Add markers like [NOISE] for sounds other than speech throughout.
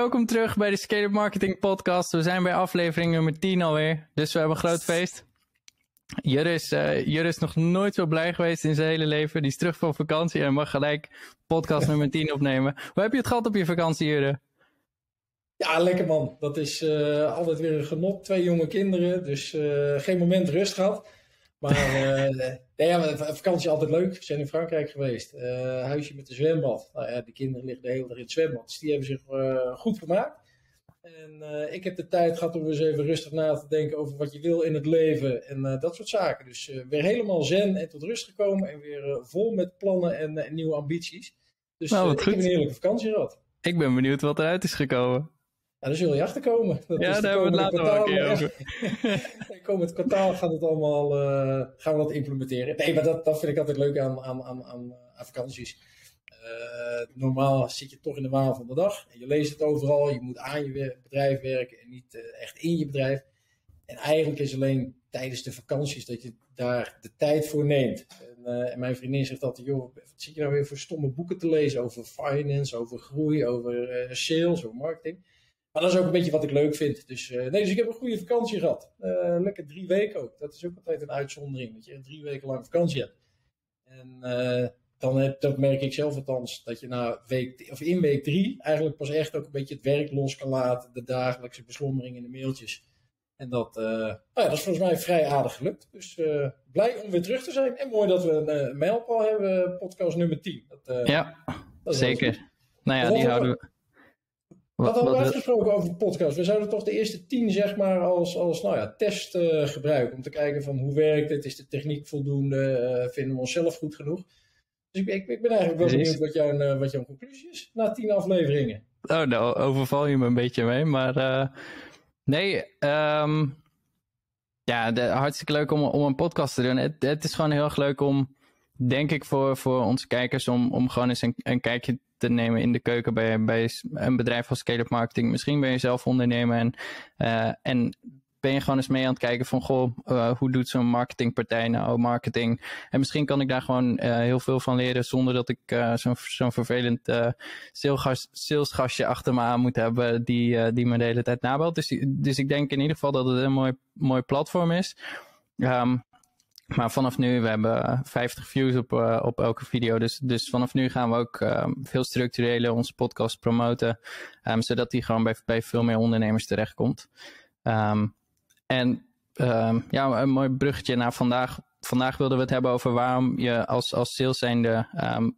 Welkom terug bij de Scale Marketing Podcast. We zijn bij aflevering nummer 10 alweer. Dus we hebben een groot feest. Jurre is, Jurre is nog nooit zo blij geweest in zijn hele leven. Die is terug van vakantie en mag gelijk podcast nummer 10 opnemen. Hoe heb je het gehad op je vakantie, Jurre? Ja, lekker man. Dat is uh, altijd weer een genot. Twee jonge kinderen, dus uh, geen moment rust gehad. Maar nee, ja, vakantie is altijd leuk. We zijn in Frankrijk geweest. huisje met een zwembad. Nou ja, de kinderen liggen de hele dag in het zwembad. Dus die hebben zich goed gemaakt. En ik heb de tijd gehad om eens even rustig na te denken over wat je wil in het leven. En dat soort zaken. Dus weer helemaal zen en tot rust gekomen. En weer vol met plannen en, nieuwe ambities. Dus nou, ik heb een heerlijke vakantie gehad. Ik ben benieuwd wat eruit is gekomen. Ja, daar zul je achter komen. Dat ja, daar hebben we het later wel een keer over. [LAUGHS] komend kwartaal gaat het allemaal, uh, gaan we dat implementeren. Nee, maar dat, dat vind ik altijd leuk aan, aan, aan, aan, vakanties. Uh, normaal zit je toch in de waan van de dag. En je leest het overal. Je moet aan je bedrijf werken en niet uh, echt in je bedrijf. En eigenlijk is alleen tijdens de vakanties dat je daar de tijd voor neemt. En, en mijn vriendin zegt altijd, joh, wat zit je nou weer voor stomme boeken te lezen over finance, over groei, over sales, over marketing. Maar dat is ook een beetje wat ik leuk vind. Dus, uh, nee, dus ik heb een goede vakantie gehad. Uh, lekker drie weken ook. Dat is ook altijd een uitzondering. Dat je drie weken lang vakantie hebt. En uh, dan heb, dat merk ik zelf althans. Dat je na week, of in week drie eigenlijk pas echt ook een beetje het werk los kan laten. De dagelijkse beslommeringen in de mailtjes. En dat, nou ja, dat is volgens mij vrij aardig gelukt. Dus blij om weer terug te zijn. En mooi dat we een mijlpaal hebben. Podcast nummer 10. Dat, ja, dat zeker. Nou ja, die houden we wat hadden we afgesproken over de podcast? We zouden toch de eerste tien zeg maar als, als nou ja, test uh, gebruiken. Om te kijken van hoe werkt het? Is de techniek voldoende? Uh, vinden we onszelf goed genoeg? Dus ik, ik, ik ben eigenlijk wel benieuwd wat jouw, uh, wat jouw conclusie is na tien afleveringen. Oh, nou overval je me een beetje mee. Maar nee, um, ja, de, hartstikke leuk om, om een podcast te doen. Het, het is gewoon heel erg leuk om, denk ik, voor, voor onze kijkers om, om gewoon eens een, een kijkje te nemen in de keuken bij, bij een bedrijf als Scale-up Marketing. Misschien ben je zelf ondernemer en, uh, en ben je gewoon eens mee aan het kijken van, goh, uh, hoe doet zo'n marketingpartij nou marketing? En misschien kan ik daar gewoon uh, heel veel van leren zonder dat ik zo'n zo'n vervelend salesgastje achter me aan moet hebben die, die me de hele tijd nabelt. Dus, dus ik denk in ieder geval dat het een mooi, mooi platform is. Um, maar vanaf nu, we hebben 50 views op, uh, op elke video. Dus, dus vanaf nu gaan we ook uh, veel structureler onze podcast promoten. Um, zodat die gewoon bij, bij veel meer ondernemers terechtkomt. Um, en ja, een mooi bruggetje naar vandaag. Vandaag wilden we het hebben over waarom je als, als sales zijnde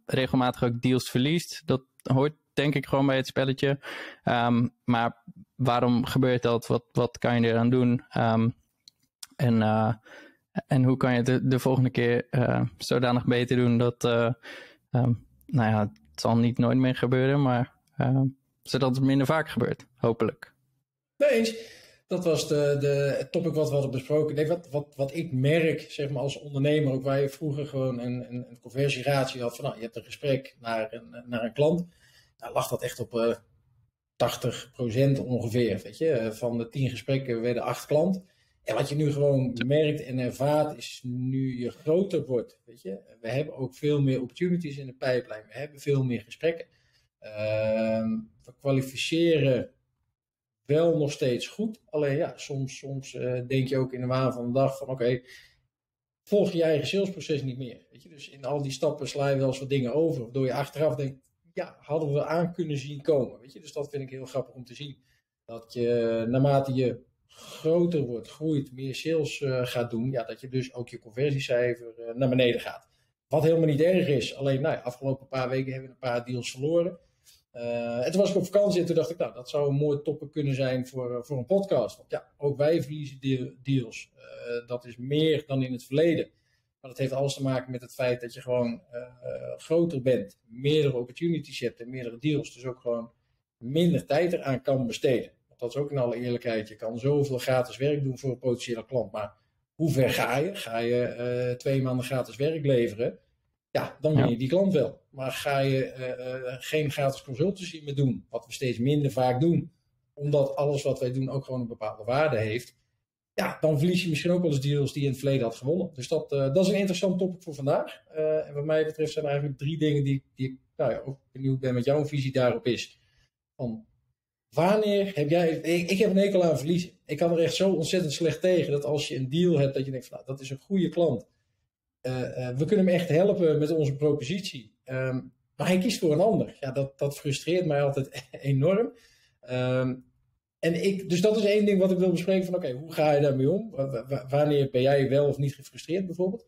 regelmatig ook deals verliest. Dat hoort denk ik gewoon bij het spelletje. maar waarom gebeurt dat? Wat, wat kan je eraan doen? en uh, en hoe kan je het de, de volgende keer uh, zodanig beter doen dat, uh, um, nou ja, het zal niet nooit meer gebeuren, maar uh, zodat het minder vaak gebeurt, hopelijk. Nee, dat was de, de, topic wat we hadden besproken. Nee, wat, wat, wat ik merk, zeg maar als ondernemer, ook waar je vroeger gewoon een, een, een conversieratio had van, nou, je hebt een gesprek naar een, naar een klant, nou lag dat echt op 80% ongeveer, weet je. Van de 10 gesprekken werden 8 klant. En wat je nu gewoon merkt en ervaart, is nu je groter wordt. Weet je? We hebben ook veel meer opportunities in de pijplijn. We hebben veel meer gesprekken. Uh, we kwalificeren wel nog steeds goed. Alleen ja, soms, soms uh, denk je ook in de waan van de dag van oké, okay, volg je eigen salesproces niet meer. Weet je? Dus in al die stappen sla je wel eens wat dingen over. Waardoor je achteraf denkt, ja, hadden we aan kunnen zien komen. Weet je? Dus dat vind ik heel grappig om te zien. Dat je naarmate je groter wordt, groeit, meer sales uh, gaat doen, ja, dat je dus ook je conversiecijfer uh, naar beneden gaat. Wat helemaal niet erg is. Alleen, nou ja, afgelopen paar weken hebben we een paar deals verloren. En toen was ik op vakantie en toen dacht ik, nou, dat zou een mooi toppen kunnen zijn voor, voor een podcast. Want ja, ook wij verliezen deals. dat is meer dan in het verleden. Maar dat heeft alles te maken met het feit dat je gewoon groter bent, meerdere opportunities hebt en meerdere deals. Dus ook gewoon minder tijd eraan kan besteden dat is ook in alle eerlijkheid. Je kan zoveel gratis werk doen voor een potentiële klant. Maar hoe ver ga je? Ga je uh, twee maanden gratis werk leveren? Ja, dan win je die klant wel. Maar ga je uh, uh, geen gratis consultancy meer doen, wat we steeds minder vaak doen, omdat alles wat wij doen ook gewoon een bepaalde waarde heeft, ja, dan verlies je misschien ook wel eens deals die je in het verleden had gewonnen. Dus dat, dat is een interessant topic voor vandaag. en wat mij betreft zijn er eigenlijk drie dingen die, die ik nou ja, ook benieuwd ben wat jouw visie daarop is. Van wanneer heb jij. Ik, ik heb een hekel aan verliezen. Ik kan er echt zo ontzettend slecht tegen dat als je een deal hebt, dat je denkt: van, nou, dat is een goede klant. Uh, we kunnen hem echt helpen met onze propositie. Um, maar hij kiest voor een ander. Ja, dat, dat frustreert mij altijd [LAUGHS] enorm. Um, en ik, dus dat is één ding wat ik wil bespreken: van oké, hoe ga je daarmee om? wanneer ben jij wel of niet gefrustreerd, bijvoorbeeld?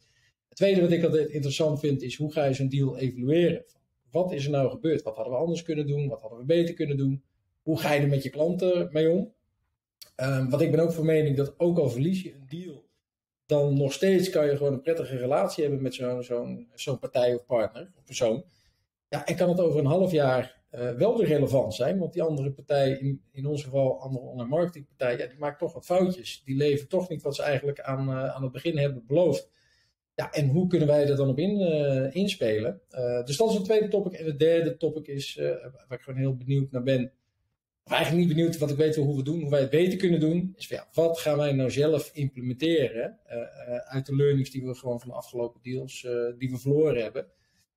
Het tweede wat ik altijd interessant vind, is hoe ga je zo'n deal evalueren? Wat is er nou gebeurd? Wat hadden we anders kunnen doen? Wat hadden we beter kunnen doen? Hoe ga je er met je klanten mee om? Um, want ik ben ook van mening dat ook al verlies je een deal, dan nog steeds kan je gewoon een prettige relatie hebben met zo'n zo'n partij of partner of persoon. Ja, en kan het over een half jaar uh, wel weer relevant zijn, want die andere partij, in, in ons geval andere online marketingpartij, ja, die maakt toch wat foutjes. Die leveren toch niet wat ze eigenlijk aan, uh, aan het begin hebben beloofd. Ja, en hoe kunnen wij er dan op in, uh, inspelen? dus dat is een tweede topic. En het derde topic is, waar ik gewoon heel benieuwd naar ben, of eigenlijk niet benieuwd, wat ik weet hoe we doen, hoe wij het beter kunnen doen, is van, ja, wat gaan wij nou zelf implementeren uit de learnings die we gewoon van de afgelopen deals, die we verloren hebben.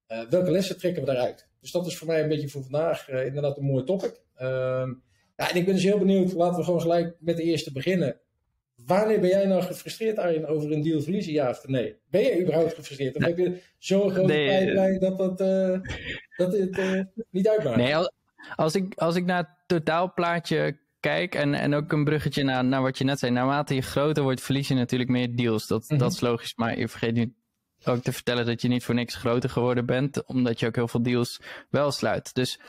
welke lessen trekken we daaruit? Dus dat is voor mij een beetje voor vandaag uh, inderdaad een mooi topic. Ehm, ja, en ik ben dus heel benieuwd, laten we gewoon gelijk met de eerste beginnen. Wanneer ben jij nou gefrustreerd, Arjen, over een deal verliezen, ja of nee? Ben je überhaupt gefrustreerd? Of heb je zo'n grote nee, dat, dat, uh, dat het uh, niet uitmaakt? Nee, als ik, als ik naar totaalplaatje kijk en, en ook een bruggetje naar, naar wat je net zei. Naarmate je groter wordt, verlies je natuurlijk meer deals. Dat, dat mhm. is logisch, maar je vergeet niet ook te vertellen dat je niet voor niks groter geworden bent, omdat je ook heel veel deals wel sluit. Dus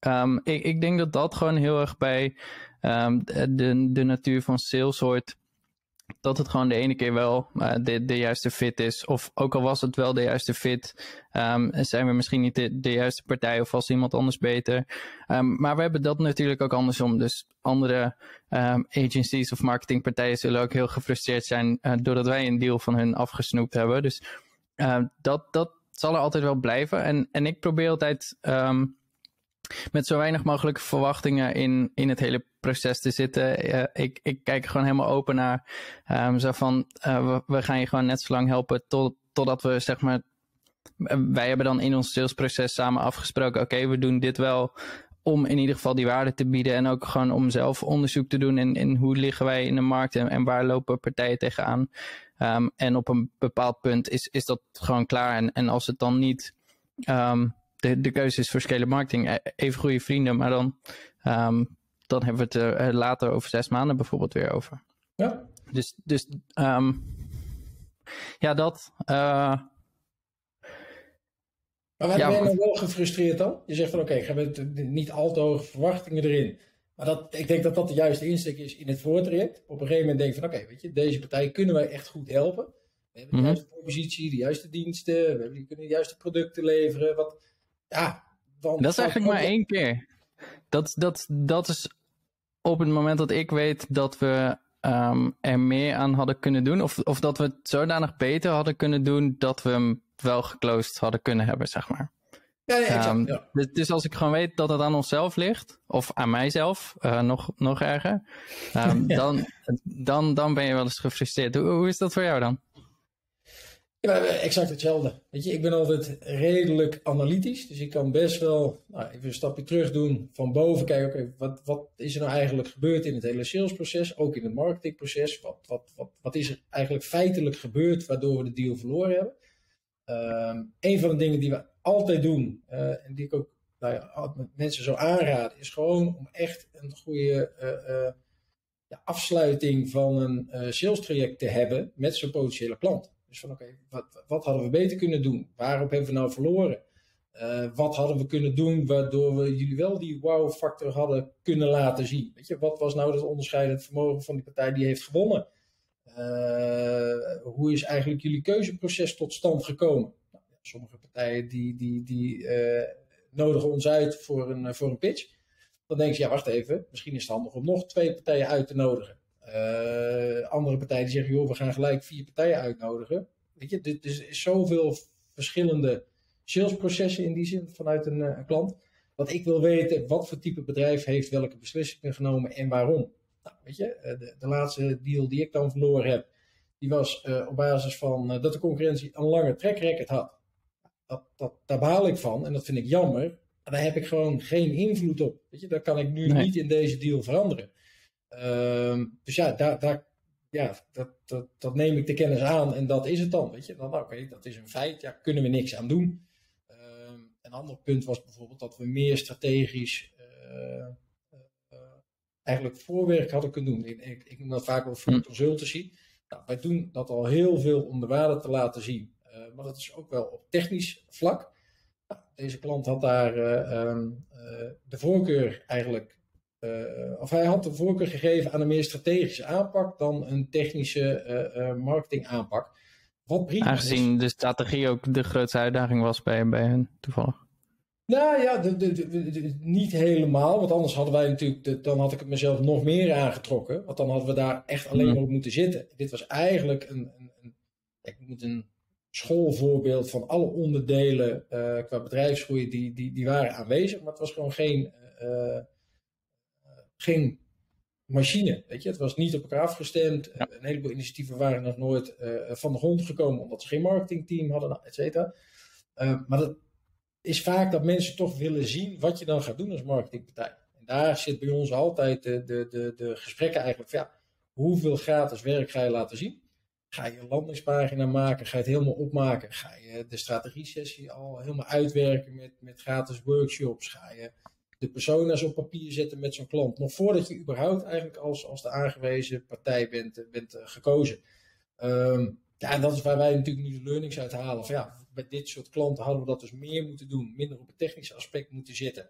um, ik, ik denk dat dat gewoon heel erg bij um, de, de natuur van sales hoort. Dat het gewoon de ene keer wel uh, de, de juiste fit is. Of ook al was het wel de juiste fit, um, zijn we misschien niet de, de juiste partij of was iemand anders beter. maar we hebben dat natuurlijk ook andersom. Dus andere agencies of marketingpartijen zullen ook heel gefrustreerd zijn uh, doordat wij een deal van hun afgesnoept hebben. Dus dat, dat zal er altijd wel blijven. En, en ik probeer altijd met zo weinig mogelijke verwachtingen in, in het hele proces te zitten. Uh, ik, ik kijk gewoon helemaal open naar. Um, zo van, uh, we, we, gaan je gewoon net zo lang helpen tot, totdat we zeg maar. Wij hebben dan in ons salesproces samen afgesproken: oké, we doen dit wel om in ieder geval die waarde te bieden en ook gewoon om zelf onderzoek te doen in, in hoe liggen wij in de markt en, en waar lopen partijen tegenaan. Um, en op een bepaald punt is, is dat gewoon klaar. En, en als het dan niet um, de, de keuze is voor scale marketing, e, even goede vrienden, maar dan, um, dan hebben we het er later over zes maanden bijvoorbeeld weer over. Ja. Dus, dus ja, dat. Uh, maar waar ja, ben je nou wel gefrustreerd dan? Je zegt van oké, okay, ik heb niet al te hoge verwachtingen erin. Maar dat, ik denk dat dat de juiste insteek is in het voortraject. Op een gegeven moment denk je van oké, weet je, deze partij kunnen wij echt goed helpen. We hebben de mhm. juiste propositie, de juiste diensten, we kunnen de juiste producten leveren. Wat, ja, dan dat is eigenlijk maar één keer. Dat, dat, dat is op het moment dat ik weet dat we um, er meer aan hadden kunnen doen. Of, of dat we het zodanig beter hadden kunnen doen dat we hem wel geclosed hadden kunnen hebben, zeg maar. Ja, ja, exact, um, ja. Dus, dus, als ik gewoon weet dat het aan onszelf ligt, of aan mijzelf, uh, nog, nog erger, um, ja. [LAUGHS] dan, dan, dan ben je wel eens gefrustreerd. Hoe, hoe is dat voor jou dan? Ja, exact hetzelfde. Weet je, ik ben altijd redelijk analytisch, dus ik kan best wel nou, even een stapje terug doen, van boven kijken, oké, wat, wat is er nou eigenlijk gebeurd in het hele salesproces, ook in het marketingproces, wat, wat, wat, wat is er eigenlijk feitelijk gebeurd waardoor we de deal verloren hebben. Um, een van de dingen die we altijd doen, uh, en die ik ook nou ja, mensen zo aanraden, is gewoon om echt een goede uh, ja, afsluiting van een sales traject te hebben met zo'n potentiële klant. Dus van oké, wat, wat hadden we beter kunnen doen? Waarop hebben we nou verloren? wat hadden we kunnen doen waardoor we jullie wel die wow-factor hadden kunnen laten zien? Weet je, wat was nou het onderscheidend vermogen van die partij die heeft gewonnen? hoe is eigenlijk jullie keuzeproces tot stand gekomen? sommige partijen die, die, die uh, nodigen ons uit voor een, eh, voor een pitch. Dan denk je, ja, wacht even, misschien is het handig om nog twee partijen uit te nodigen. Uh, andere partijen die zeggen, joh, we gaan gelijk vier partijen uitnodigen. Weet je, er is zoveel verschillende salesprocessen in die zin vanuit een, een, klant. Dat ik wil weten, wat voor type bedrijf heeft welke beslissingen genomen en waarom. Nou, weet je, de, de laatste deal die ik dan verloren heb, die was uh, op basis van dat de concurrentie een lange track record had dat, dat, daar baal ik van en dat vind ik jammer. daar heb ik gewoon geen invloed op. Weet je, dat kan ik nu niet in deze deal veranderen. Ehm, dus ja, daar, daar, ja dat, dat, dat neem ik de kennis aan en dat is het dan. Weet je, dan oké, dat is een feit, ja, kunnen we niks aan doen. Ehm, een ander punt was bijvoorbeeld dat we meer strategisch uh, eigenlijk voorwerk hadden kunnen doen. Ik, ik, ik noem dat vaak wel voor hm. consultancy. Nou, wij doen dat al heel veel om de waarde te laten zien. maar dat is ook wel op technisch vlak. Nou, deze klant had daar ehm, de voorkeur eigenlijk uh, of hij had de voorkeur gegeven aan een meer strategische aanpak dan een technische marketing aanpak. Wat prima Aangezien de strategie ook de grootste uitdaging was bij, bij hen toevallig. Nou ja, de, de, niet helemaal. Want anders hadden wij natuurlijk, dan had ik het mezelf nog meer aangetrokken. Want dan hadden we daar echt alleen maar op moeten zitten. Dit was eigenlijk een, een, een ik moet een schoolvoorbeeld van alle onderdelen qua bedrijfsgroei die, die, die waren aanwezig. Maar het was gewoon geen geen machine. Weet je? Het was niet op elkaar afgestemd. Een heleboel initiatieven waren nog nooit uh, van de grond gekomen omdat ze geen marketingteam hadden, nou, et cetera. Uh, maar dat is vaak dat mensen toch willen zien wat je dan gaat doen als marketingpartij. En daar zit bij ons altijd de, de, de, de gesprekken eigenlijk van ja, hoeveel gratis werk ga je laten zien? Ga je een landingspagina maken? Ga je het helemaal opmaken? Ga je de strategie-sessie al helemaal uitwerken met, met gratis workshops? Ga je de persona's op papier zetten met zo'n klant. Nog voordat je überhaupt eigenlijk als, als de aangewezen partij bent, eh, bent uh, gekozen. Um, ja, en dat is waar wij natuurlijk nu de learnings uit halen. Van, ja, bij dit soort klanten hadden we dat dus meer moeten doen. Minder op het technische aspect moeten zitten.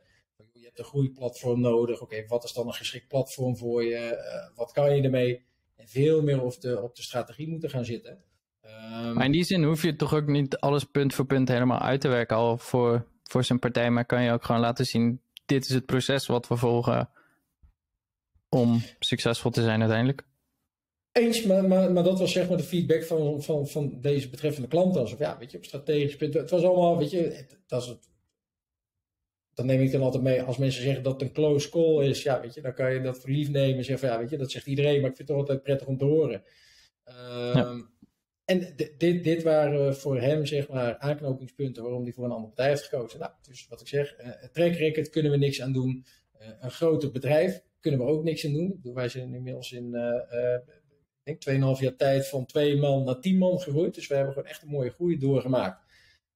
Je hebt een groeiplatform nodig. Oké, wat is dan een geschikt platform voor je? Uh, wat kan je ermee? En veel meer op de, op de strategie moeten gaan zitten. Um, maar in die zin hoef je toch ook niet alles punt voor punt helemaal uit te werken al voor, voor zijn partij. Maar kan je ook gewoon laten zien dit is het proces wat we volgen om succesvol te zijn uiteindelijk. Eens, maar, maar, maar dat was zeg maar de feedback van, van, van deze betreffende klanten. Alsof, ja, weet je, op strategisch punt. Het was allemaal, weet je, dat is het. Dan neem ik dan altijd mee, als mensen zeggen dat het een close call is, ja, weet je, dan kan je dat voor lief nemen en zeggen van, ja, weet je, dat zegt iedereen, maar ik vind het altijd prettig om te horen. Ehm, en dit, dit waren voor hem, zeg maar, aanknopingspunten waarom hij voor een andere partij heeft gekozen. Nou, dus wat ik zeg, uh, track record kunnen we niks aan doen. Uh, een groter bedrijf kunnen we ook niks aan doen. Wij zijn inmiddels in, ik denk, 2,5 jaar tijd van twee man naar 10 man gegroeid. Dus we hebben gewoon echt een mooie groei doorgemaakt.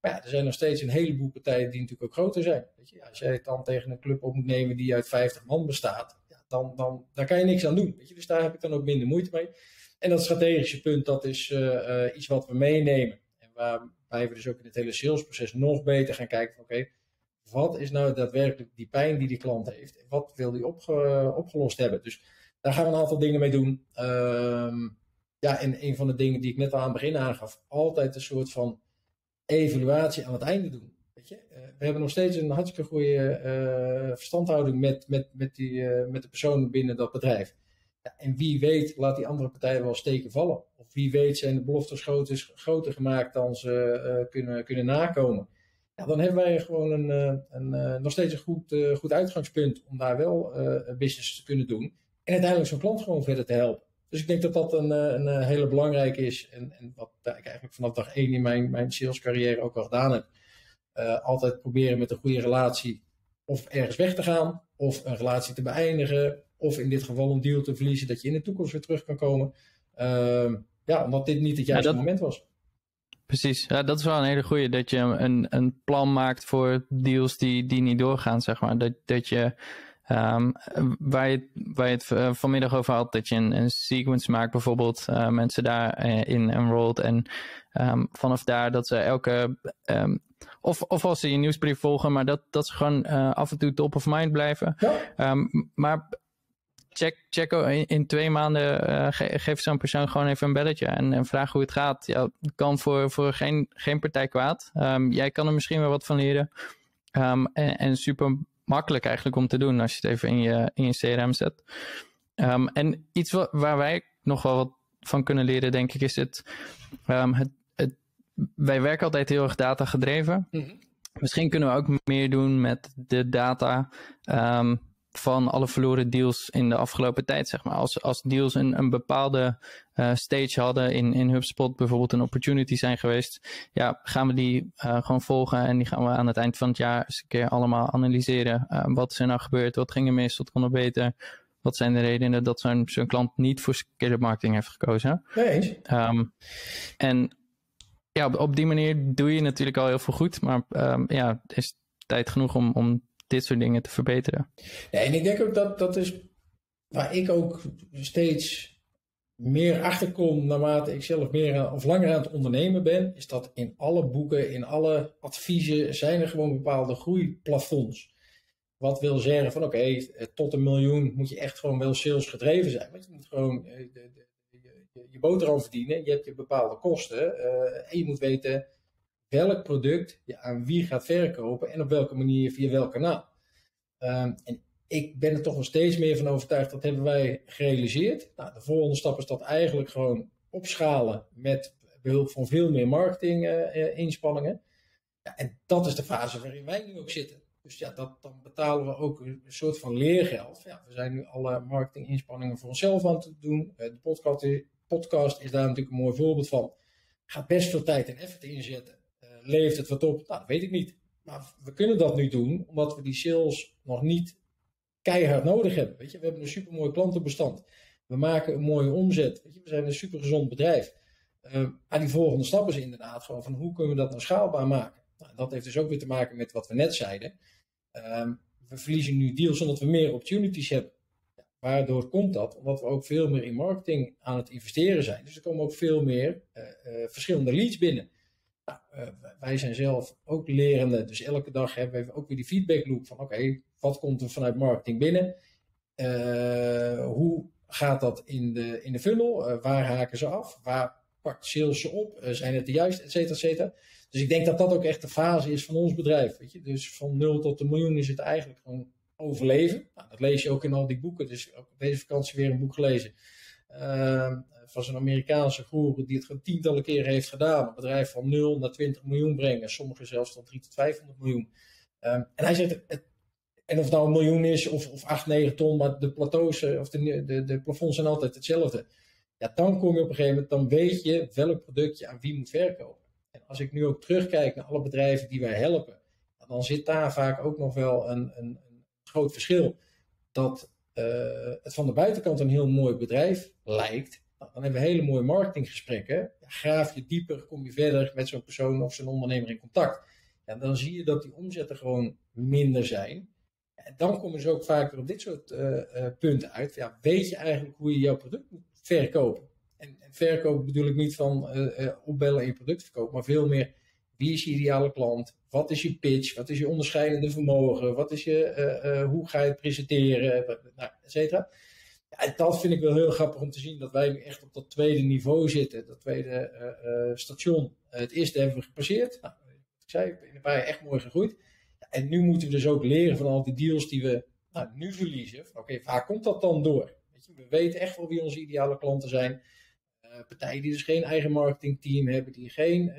Maar ja, er zijn nog steeds een heleboel partijen die natuurlijk ook groter zijn. Weet je, als jij het dan tegen een club op moet nemen die uit 50 man bestaat, ja, dan, dan daar kan je niks aan doen. Weet je, dus daar heb ik dan ook minder moeite mee. En dat strategische punt, dat is uh, iets wat we meenemen. En waarbij we dus ook in het hele salesproces nog beter gaan kijken van oké, wat is nou daadwerkelijk die pijn die die klant heeft? Wat wil die opge opgelost hebben? Dus daar gaan we een aantal dingen mee doen. Um, ja, en een van de dingen die ik net al aan het begin aangaf, altijd een soort van evaluatie aan het einde doen. Weet je? We hebben nog steeds een hartstikke goede verstandhouding met, met, met, die, met de personen binnen dat bedrijf en wie weet laat die andere partij wel steken vallen. Of wie weet zijn de beloftes groter, groter gemaakt dan ze uh, kunnen, kunnen nakomen. Ja, dan hebben wij gewoon een, eh, een, uh, nog steeds een goed, goed uitgangspunt om daar wel business te kunnen doen. En uiteindelijk zo'n klant gewoon verder te helpen. Dus ik denk dat dat een, een hele belangrijke is. En, en wat ik eigenlijk vanaf dag één in mijn, mijn salescarrière ook al gedaan heb. altijd proberen met een goede relatie of ergens weg te gaan. Of een relatie te beëindigen of in dit geval een deal te verliezen, dat je in de toekomst weer terug kan komen. Uh, ja, omdat dit niet het juiste moment was. Precies, ja, dat is wel een hele goede. Dat je een, een plan maakt voor deals die, die niet doorgaan, zeg maar. Dat, dat je, um, waar, je waar je het eh, vanmiddag over had, dat je een, een sequence maakt, bijvoorbeeld uh, mensen daarin enrolled. En um, vanaf daar dat ze elke um, of, of als ze je nieuwsbrief volgen, maar dat, dat ze gewoon uh, af en toe top of mind blijven. Ja. Maar check, check in, in twee maanden uh, geef zo'n persoon gewoon even een belletje en, en vraag hoe het gaat. Ja, kan voor, voor geen, geen partij kwaad. Um, jij kan er misschien wel wat van leren. Um, en, en, super makkelijk eigenlijk om te doen als je het even in je, in je CRM zet. Um, en iets wat, waar wij nog wel wat van kunnen leren, denk ik, is het, het, het wij werken altijd heel erg data gedreven. Mm -hmm. Misschien kunnen we ook meer doen met de data um, van alle verloren deals in de afgelopen tijd, zeg maar. Als, als deals een, een bepaalde uh, stage hadden in, in HubSpot, bijvoorbeeld een opportunity zijn geweest, ja, gaan we die uh, gewoon volgen en die gaan we aan het eind van het jaar eens een keer allemaal analyseren. Uh, wat is er nou gebeurd? Wat ging er mis? Wat kon er beter? Wat zijn de redenen dat zo'n zo'n klant niet voor scale marketing heeft gekozen? Nee. Um, en ja, op, op, die manier doe je natuurlijk al heel veel goed, maar um, ja, is tijd genoeg om, om dit soort dingen te verbeteren. Ja, en ik denk ook dat dat is waar ik ook steeds meer achterkom naarmate ik zelf meer of langer aan het ondernemen ben, is dat in alle boeken, in alle adviezen zijn er gewoon bepaalde groeiplafonds. Wat wil zeggen van oké, tot een miljoen moet je echt gewoon wel sales gedreven zijn. Want je moet gewoon eh, de, de, je, je boterham verdienen, je hebt je bepaalde kosten uh, en je moet weten welk product je aan wie gaat verkopen en op welke manier via welk kanaal. Um, en ik ben er toch nog steeds meer van overtuigd, dat hebben wij gerealiseerd. Nou, de volgende stap is dat eigenlijk gewoon opschalen met behulp van veel meer marketinginspanningen. Uh, ja, en dat is de fase waarin wij nu ook zitten. Dus ja, dat, dan betalen we ook een soort van leergeld. Ja, we zijn nu alle marketinginspanningen voor onszelf aan het doen. Uh, de podcast, podcast, is daar natuurlijk een mooi voorbeeld van. Gaat best veel tijd en effort inzetten. Levert het wat op? Nou, dat weet ik niet. Maar we kunnen dat nu doen, omdat we die sales nog niet keihard nodig hebben. Weet je? We hebben een supermooi klantenbestand. We maken een mooie omzet. Weet je? We zijn een supergezond bedrijf. Uh, maar die volgende stap is inderdaad gewoon van hoe kunnen we dat nou schaalbaar maken? Nou, dat heeft dus ook weer te maken met wat we net zeiden. Uh, we verliezen nu deals omdat we meer opportunities hebben. Waardoor komt dat? Omdat we ook veel meer in marketing aan het investeren zijn. Dus er komen ook veel meer uh, uh, verschillende leads binnen. Uh, wij zijn zelf ook lerende, dus elke dag hebben we ook weer die feedback loop van oké, wat komt er vanuit marketing binnen? Uh, hoe gaat dat in de, in de funnel? Uh, waar haken ze af? Waar pakt sales ze op? zijn het de juiste, et cetera, et cetera. Dus ik denk dat dat ook echt de fase is van ons bedrijf. Weet je? Dus van 0 tot een miljoen is het eigenlijk gewoon overleven. Nou, dat lees je ook in al die boeken. Dus ook deze vakantie weer een boek gelezen. Uh, van zo'n Amerikaanse goeroe die het tientallen keren heeft gedaan. Een bedrijf van 0 naar 20 miljoen brengen. Sommigen zelfs tot 3 tot 500 miljoen. Um, en hij zegt, het, en of het nou een miljoen is of, of 8, 9 ton, maar de plateaus of de, de, de plafonds zijn altijd hetzelfde. Ja, dan kom je op een gegeven moment, dan weet je welk product je aan wie moet verkopen. En als ik nu ook terugkijk naar alle bedrijven die wij helpen, dan zit daar vaak ook nog wel een, een, een groot verschil. Dat uh, het van de buitenkant een heel mooi bedrijf lijkt, nou, dan hebben we hele mooie marketinggesprekken. Graaf je dieper, kom je verder met zo'n persoon of zo'n ondernemer in contact. Ja, dan zie je dat die omzetten gewoon minder zijn. En dan komen ze ook vaak weer op dit soort uh, uh, punten uit. Ja, weet je eigenlijk hoe je jouw product moet verkopen? En, en verkopen bedoel ik niet van uh, opbellen en je product maar veel meer wie is je ideale klant? Wat is je pitch? Wat is je onderscheidende vermogen? Wat is je, hoe ga je het presenteren? Nou, et cetera. Dat vind ik wel heel grappig om te zien dat wij nu echt op dat tweede niveau zitten, dat tweede uh, uh, station. Uh, het eerste hebben we gepasseerd. Nou, ik zei, in een paar jaar echt mooi gegroeid. En nu moeten we dus ook leren van al die deals die we nou, nu verliezen. Oké, waar komt dat dan door? Weet je, we weten echt wel wie onze ideale klanten zijn. partijen die dus geen eigen marketingteam hebben, die geen,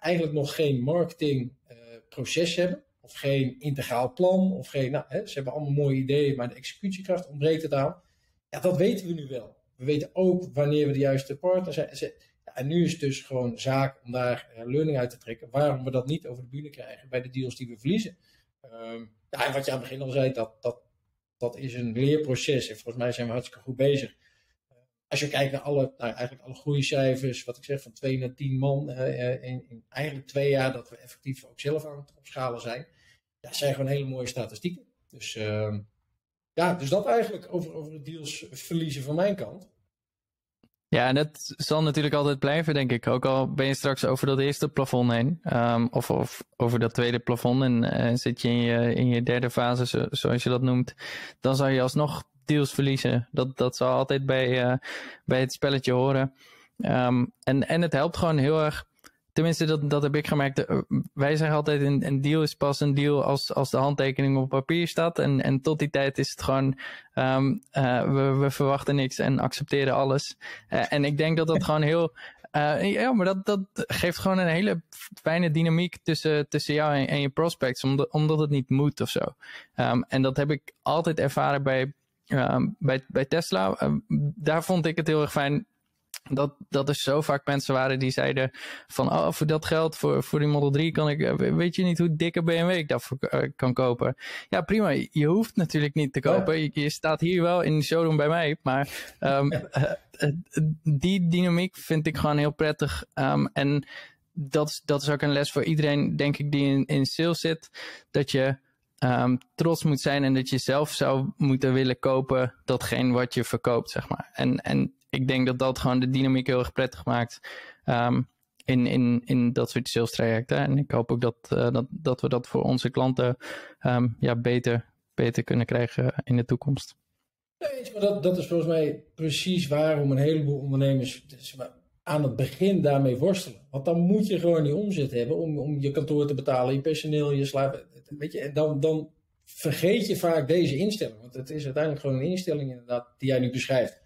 eigenlijk nog geen marketingproces hebben of geen integraal plan, of geen, nou, hè, ze hebben allemaal mooie ideeën, maar de executiekracht ontbreekt het aan. Ja, dat weten we nu wel. We weten ook wanneer we de juiste partner zijn. En nu is het dus gewoon zaak om daar uh, learning uit te trekken, waarom we dat niet over de bühne krijgen bij de deals die we verliezen. Um, ja, en wat je aan het begin al zei, dat, dat, dat is een leerproces. En volgens mij zijn we hartstikke goed bezig. Als je kijkt naar alle, nou, eigenlijk alle groeicijfers, wat ik zeg, van 2 naar 10 man uh, in, in, eigenlijk twee jaar dat we effectief ook zelf aan het opschalen zijn. Ja, zijn gewoon hele mooie statistieken. Dus uh, ja, dus dat eigenlijk over, over de deals verliezen van mijn kant. Ja, en dat zal natuurlijk altijd blijven, denk ik. Ook al ben je straks over dat eerste plafond heen, um, of, of, over dat tweede plafond en zit je in, je in je derde fase, zo, zoals je dat noemt, dan zal je alsnog deals verliezen. Dat, dat zal altijd bij, uh, bij het spelletje horen. Um, en, en het helpt gewoon heel erg. Tenminste, dat, dat heb ik gemerkt. Wij zeggen altijd: een, een deal is pas een deal als, als de handtekening op papier staat. En, en tot die tijd is het gewoon: um, uh, we, we verwachten niks en accepteren alles. Uh, en ik denk dat dat gewoon heel Uh, ja, maar dat, dat geeft gewoon een hele fijne dynamiek tussen, tussen jou en, en je prospects, omdat, omdat het niet moet of zo. Um, en dat heb ik altijd ervaren bij, um, bij, bij Tesla. Um, daar vond ik het heel erg fijn dat, dat er zo vaak mensen waren die zeiden van, oh, voor dat geld, voor, voor die Model 3 kan ik, eh, weet je niet hoe dikke BMW ik daarvoor uh, kan kopen. Ja, prima. Je hoeft natuurlijk niet te kopen. Je, je, staat hier wel in de showroom bij mij, maar um, die dynamiek vind ik gewoon heel prettig. Um, en dat, dat is ook een les voor iedereen, denk ik, die in, in sales zit. Dat je um, trots moet zijn en dat je zelf zou moeten willen kopen datgene wat je verkoopt, zeg maar. En, en ik denk dat dat gewoon de dynamiek heel erg prettig maakt um, in, in, in dat soort sales trajecten. En ik hoop ook dat, uh, dat, dat we dat voor onze klanten um, ja, beter, beter kunnen krijgen in de toekomst. Maar dat, dat is volgens mij precies waarom een heleboel ondernemers aan het begin daarmee worstelen. Want dan moet je gewoon die omzet hebben om, om je kantoor te betalen, je personeel, je slaap. Weet je, en dan, dan vergeet je vaak deze instelling. Want het is uiteindelijk gewoon een instelling inderdaad die jij nu beschrijft.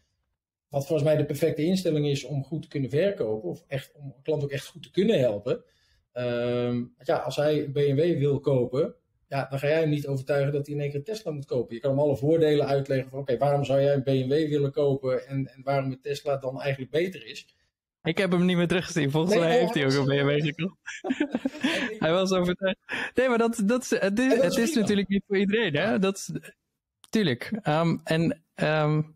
Wat volgens mij de perfecte instelling is om goed te kunnen verkopen. Of echt, om een klant ook echt goed te kunnen helpen. Um, ja, als hij een BMW wil kopen, ja, dan ga jij hem niet overtuigen dat hij in één keer een Tesla moet kopen. Je kan hem alle voordelen uitleggen van oké, waarom zou jij een BMW willen kopen en, en waarom een Tesla dan eigenlijk beter is. Ik heb hem niet meer teruggezien. Volgens mij heeft hij ook een BMW gekocht. [LAUGHS] [LAUGHS] hij was overtuigd. Nee, maar dat, dat, het is, het is natuurlijk niet voor iedereen. Hè? Dat tuurlijk. Um, en um,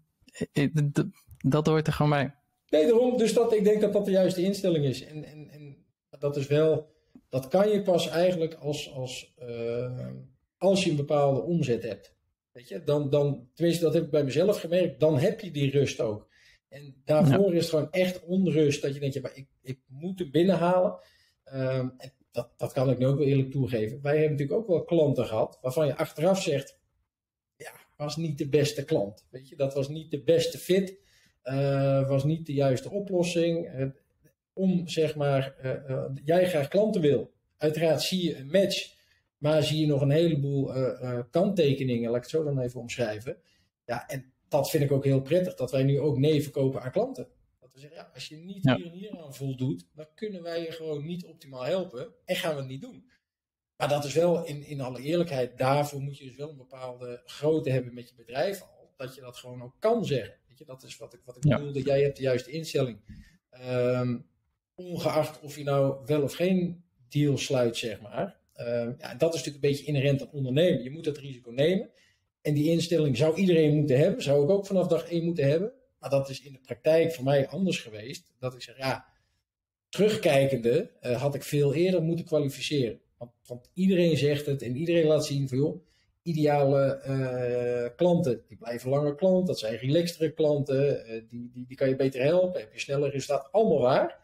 dat hoort er gewoon bij. Nee, daarom. Dus dat, ik denk dat dat de juiste instelling is. En, en, en dat is wel, dat kan je pas eigenlijk als, als, uh, als je een bepaalde omzet hebt. Weet je, dan, dan, tenminste, dat heb ik bij mezelf gemerkt, dan heb je die rust ook. En daarvoor is het gewoon echt onrust dat je denkt, ja, maar ik, ik moet hem binnenhalen. Um, en dat, dat kan ik nu ook wel eerlijk toegeven. Wij hebben natuurlijk ook wel klanten gehad waarvan je achteraf zegt, ja, was niet de beste klant. Weet je, dat was niet de beste fit. Uh, was niet de juiste oplossing. Uh, om zeg maar, uh, jij graag klanten wil. Uiteraard zie je een match, maar zie je nog een heleboel kanttekeningen, laat ik het zo dan even omschrijven. Ja, en dat vind ik ook heel prettig, dat wij nu ook nee verkopen aan klanten. Dat we zeggen, ja, als je niet ja. hier en hier aan voldoet, dan kunnen wij je gewoon niet optimaal helpen en gaan we het niet doen. Maar dat is wel, in, in alle eerlijkheid, daarvoor moet je dus wel een bepaalde grootte hebben met je bedrijf al, dat je dat gewoon ook kan zeggen. Je, dat is wat ik, wat ik ja. bedoelde, jij hebt de juiste instelling. Um, ongeacht of je nou wel of geen deal sluit, zeg maar. Um, ja, dat is natuurlijk een beetje inherent aan ondernemen. Je moet dat risico nemen. En die instelling zou iedereen moeten hebben, zou ik ook vanaf dag één moeten hebben. Maar dat is in de praktijk voor mij anders geweest. Dat ik zeg, ja, terugkijkende uh, had ik veel eerder moeten kwalificeren. Want, want, iedereen zegt het en iedereen laat zien van joh, ideale uh, klanten, die blijven langer klant, dat zijn relaxtere klanten, uh, die, die, die kan je beter helpen, heb je sneller resultaat, allemaal waar.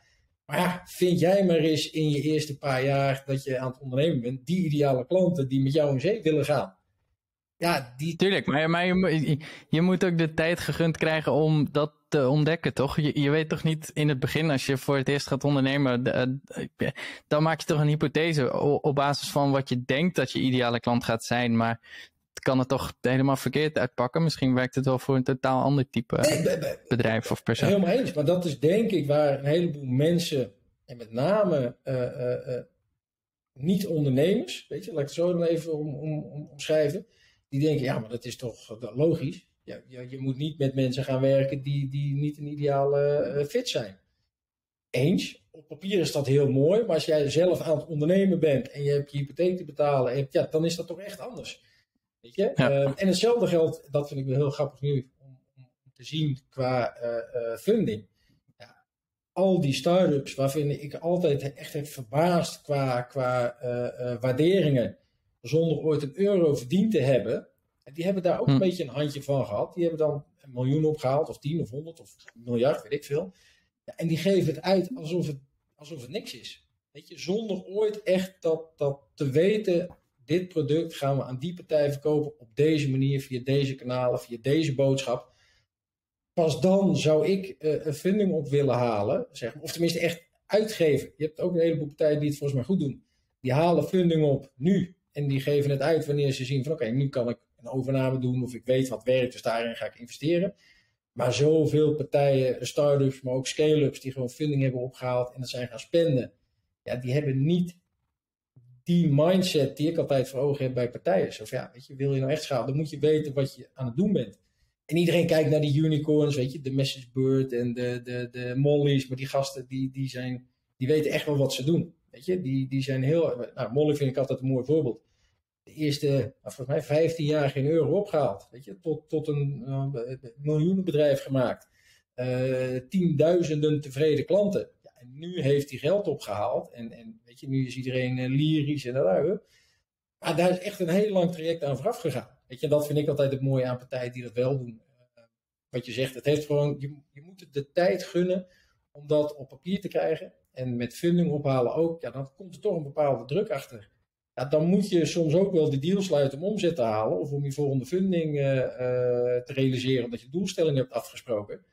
Maar ja, vind jij maar eens in je eerste paar jaar dat je aan het ondernemen bent, die ideale klanten die met jou in zee willen gaan. Ja, die... Tuurlijk, maar, maar je, je, moet ook de tijd gegund krijgen om dat te ontdekken, toch? Je, je weet toch niet in het begin, als je voor het eerst gaat ondernemen, de, de, dan maak je toch een hypothese op basis van wat je denkt dat je ideale klant gaat zijn, maar het kan het toch helemaal verkeerd uitpakken. Misschien werkt het wel voor een totaal ander type nee, bedrijf of persoon. Helemaal eens, maar dat is denk ik waar een heleboel mensen, en met name uh, uh, uh, niet-ondernemers, weet je, laat ik het zo dan even om, om, om, omschrijven die denken, ja, maar dat is toch logisch. Ja, je, je moet niet met mensen gaan werken die, die niet een ideale uh, fit zijn. Eens, op papier is dat heel mooi, maar als jij zelf aan het ondernemen bent en je hebt je hypotheek te betalen, en, ja, dan is dat toch echt anders. Weet je? Ja. Uh, en hetzelfde geldt, dat vind ik wel heel grappig nu om, om te zien qua uh, funding. Ja, al die start-ups waarvan ik altijd echt heb verbaasd qua, qua waarderingen zonder ooit een euro verdiend te hebben. En die hebben daar ook hm. een beetje een handje van gehad. Die hebben dan een miljoen opgehaald, of tien of honderd of miljard, weet ik veel. Ja, en die geven het uit alsof het, alsof het niks is. Weet je, zonder ooit echt dat, dat te weten, dit product gaan we aan die partij verkopen op deze manier, via deze kanalen, via deze boodschap. Pas dan zou ik uh, een funding op willen halen, zeg maar, of tenminste echt uitgeven. Je hebt ook een heleboel partijen die het volgens mij goed doen. Die halen funding op nu, en die geven het uit wanneer ze zien van oké, nu kan ik een overname doen of ik weet wat werkt, dus daarin ga ik investeren. Maar zoveel partijen, start-ups, maar ook scale-ups, die gewoon funding hebben opgehaald en dat zijn gaan spenden. Ja, die hebben niet die mindset die ik altijd voor ogen heb bij partijen. Van, ja, weet je, wil je nou echt schalen, dan moet je weten wat je aan het doen bent. En iedereen kijkt naar die unicorns, weet je, de Message Bird en de, de, de Molly's. Maar die gasten, die, die, zijn, die weten echt wel wat ze doen. Weet je, die, die zijn heel... Nou, Molly vind ik altijd een mooi voorbeeld. De eerste, nou, volgens mij 15 jaar geen euro opgehaald. Weet je, tot, tot een uh, miljoenenbedrijf gemaakt. Uh, tienduizenden tevreden klanten. Ja, en nu heeft hij geld opgehaald. En, en weet je, nu is iedereen uh, lyrisch en dat. Maar daar is echt een heel lang traject aan vooraf gegaan. Weet je, dat vind ik altijd het mooie aan partijen die dat wel doen. Uh, wat je zegt, het heeft gewoon, je, je moet de tijd gunnen om dat op papier te krijgen. En met funding ophalen ook, ja, dan komt er toch een bepaalde druk achter. Dan moet je soms ook wel de deal sluiten om omzet te halen. Of om je volgende funding uh, uh, te realiseren omdat je doelstellingen hebt afgesproken.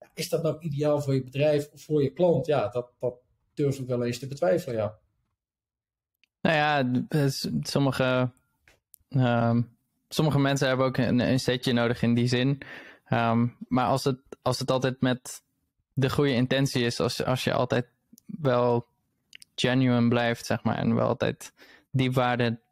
Ja, is dat nou ideaal voor je bedrijf of voor je klant? Ja, dat, dat durf ik wel eens te betwijfelen, ja. Nou ja, sommige ehm, sommige mensen hebben ook een, een setje nodig in die zin. Um, maar als het, als het altijd met de goede intentie is, als, als je altijd wel genuine blijft, zeg maar, en wel altijd die waarde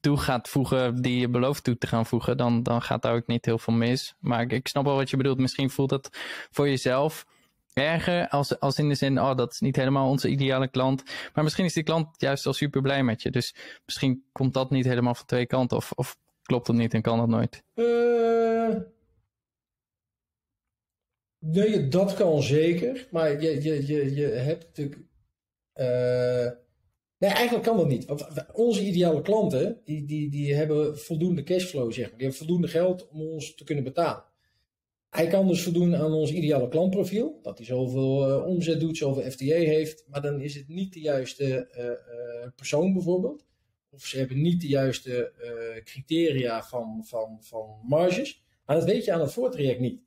toe gaat voegen die je belooft toe te gaan voegen, dan, dan gaat daar ook niet heel veel mis. Maar ik, snap wel wat je bedoelt. Misschien voelt het voor jezelf erger, als, als in de zin, oh, dat is niet helemaal onze ideale klant. Maar misschien is die klant juist al super blij met je. Dus misschien komt dat niet helemaal van twee kanten. Of, of Klopt dat niet en kan dat nooit? Uh, nee, dat kan zeker. Maar je, je, je, je hebt natuurlijk. Uh, nee, eigenlijk kan dat niet. Want onze ideale klanten, die, die, die hebben voldoende cashflow, zeg maar. Die hebben voldoende geld om ons te kunnen betalen. Hij kan dus voldoen aan ons ideale klantprofiel. Dat hij zoveel uh, omzet doet, zoveel FTA heeft. Maar dan is het niet de juiste uh, persoon bijvoorbeeld of ze hebben niet de juiste criteria van, van, van marges. Maar dat weet je aan het voortraject niet.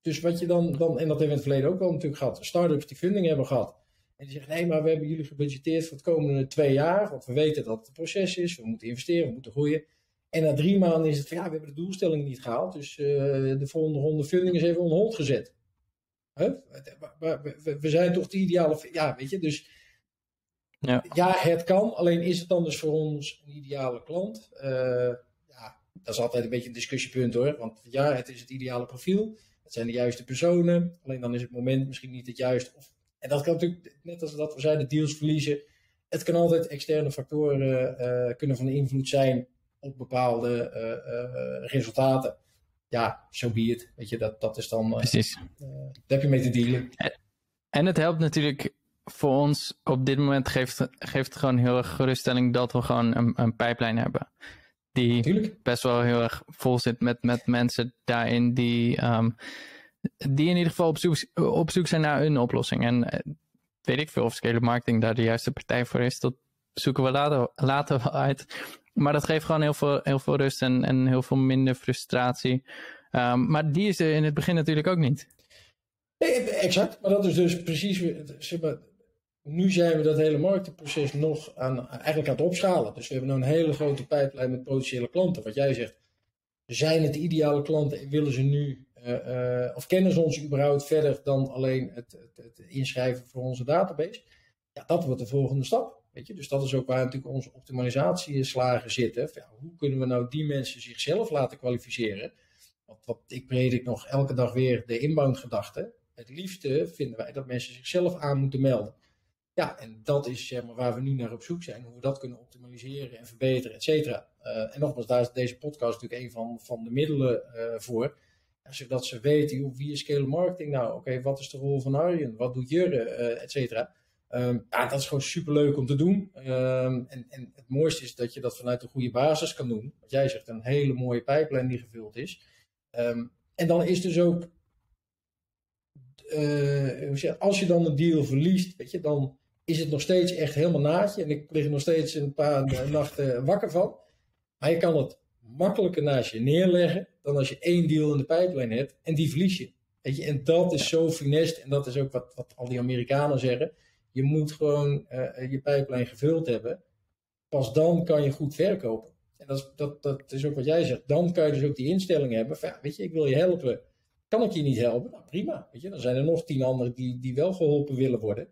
Dus wat je dan, dan, en dat hebben we in het verleden ook wel natuurlijk gehad, startups die funding hebben gehad. En die zeggen, nee, maar we hebben jullie gebudgeteerd voor het komende twee jaar, want we weten dat het een proces is, we moeten investeren, we moeten groeien. En na drie maanden is het van, ja, we hebben de doelstelling niet gehaald, dus uh, de volgende ronde funding is even on hold gezet. Huh? We, we, zijn toch de ideale, ja, weet je, dus ja. ja, het kan. Alleen is het dan dus voor ons een ideale klant? Uh, ja, dat is altijd een beetje een discussiepunt hoor. Want ja, het is het ideale profiel. Het zijn de juiste personen. Alleen dan is het moment misschien niet het juiste. Of, en dat kan natuurlijk, net als dat we zeiden, deals verliezen. Het kan altijd externe factoren uh, kunnen van invloed zijn op bepaalde uh, resultaten. Ja, zo so be it. Weet je, dat, dat is dan. Precies. daar heb je mee te dealen. En het helpt natuurlijk voor ons op dit moment geeft, geeft het gewoon heel erg geruststelling dat we gewoon een, een pijplijn hebben. Die best wel heel erg vol zit met, met mensen daarin die, um, die in ieder geval op zoek, op zoek zijn naar een oplossing. En uh, weet ik veel of scale marketing daar de juiste partij voor is. Dat zoeken we later, later uit. Maar dat geeft gewoon heel veel, heel veel rust en, en heel veel minder frustratie. Um, maar die is er in het begin natuurlijk ook niet. Nee, exact. Maar dat is dus precies. Nu zijn we dat hele marketingproces nog aan, eigenlijk aan het opschalen. Dus we hebben nu een hele grote pijplijn met potentiële klanten. Wat jij zegt, zijn het de ideale klanten en willen ze nu, uh, uh, of kennen ze ons überhaupt verder dan alleen het, het, inschrijven voor onze database? Ja, dat wordt de volgende stap. Weet je? Dus dat is ook waar natuurlijk onze optimalisatieslagen zitten. Ja, hoe kunnen we nou die mensen zichzelf laten kwalificeren? Want wat ik predik nog elke dag weer de inbound gedachte. Het liefste vinden wij dat mensen zichzelf aan moeten melden. Ja, en dat is zeg maar, waar we nu naar op zoek zijn. Hoe we dat kunnen optimaliseren en verbeteren, et cetera. Uh, en nogmaals, daar is deze podcast natuurlijk een van, van de middelen voor. Zodat ze weten, wie is scale marketing nou? Oké, wat is de rol van Arjen? Wat doet Jurre? Uh, et cetera. Um, ja, dat is gewoon super leuk om te doen. Um, en, en het mooiste is dat je dat vanuit een goede basis kan doen. Wat jij zegt, een hele mooie pijplijn die gevuld is. Um, en dan is dus ook, als je dan een deal verliest, weet je, dan is het nog steeds echt helemaal naadje. En ik lig er nog steeds een paar nachten wakker van. Maar je kan het makkelijker naast je neerleggen dan als je één deal in de pijplijn hebt en die verlies je. Weet je? En dat is zo finest en dat is ook wat, wat al die Amerikanen zeggen. Je moet gewoon uh, je pijplijn gevuld hebben. Pas dan kan je goed verkopen. En dat is, dat, dat is ook wat jij zegt. Dan kan je dus ook die instelling hebben van, ja, weet je, ik wil je helpen. kan ik je niet helpen? Nou, prima. Weet je, dan zijn er nog tien anderen die, die wel geholpen willen worden.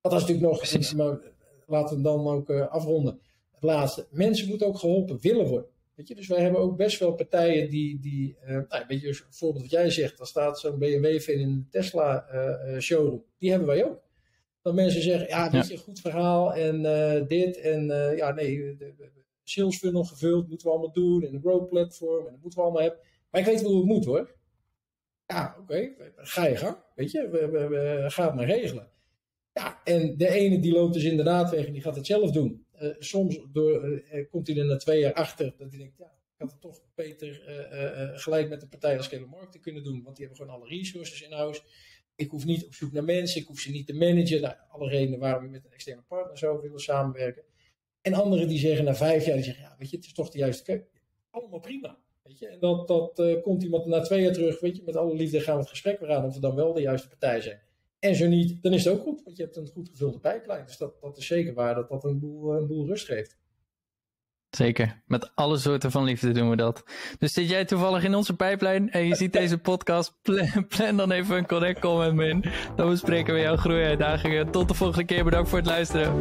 Dat is natuurlijk nog, Precies. maar laten we dan ook uh, afronden. Het laatste, mensen moeten ook geholpen willen worden. Weet je, dus wij hebben ook best wel partijen die, die uh, nou, weet je, voorbeeld wat jij zegt, dan staat zo'n BMW-fan in een Tesla uh, showroom. Die hebben wij ook. Dat mensen zeggen, ja, dit is een goed verhaal en dit en ja, nee, de, de sales funnel gevuld, moeten we allemaal doen en een growth platform en dat moeten we allemaal hebben. Maar ik weet wel hoe het moet hoor. Ja, oké, ga je gang, weet je, we, we, we, ga het maar regelen. Ja, en de ene die loopt dus inderdaad weg en die gaat het zelf doen. Uh, soms door, uh, komt hij er na twee jaar achter dat hij denkt, ja, ik had het toch beter gelijk met de partij als Scale Marketing kunnen doen, want die hebben gewoon alle resources in huis. Ik hoef niet op zoek naar mensen, ik hoef ze niet te managen. Nou, alle redenen waarom we met een externe partner zo willen samenwerken. En anderen die zeggen na vijf jaar, die zeggen, ja, weet je, het is toch de juiste keuze. Allemaal prima. Weet je? En dat, dat komt iemand na twee jaar terug, weet je, met alle liefde gaan we het gesprek weer aan of we dan wel de juiste partij zijn. En zo niet, dan is het ook goed, want je hebt een goed gevulde pijplijn. Dus dat, dat is zeker waar dat dat een boel, een boel rust geeft. Zeker, met alle soorten van liefde doen we dat. Dus zit jij toevallig in onze pijplijn en je ziet deze podcast, plan, dan even een connect met me in. Dan bespreken we jouw groeiuitdagingen. Tot de volgende keer, bedankt voor het luisteren.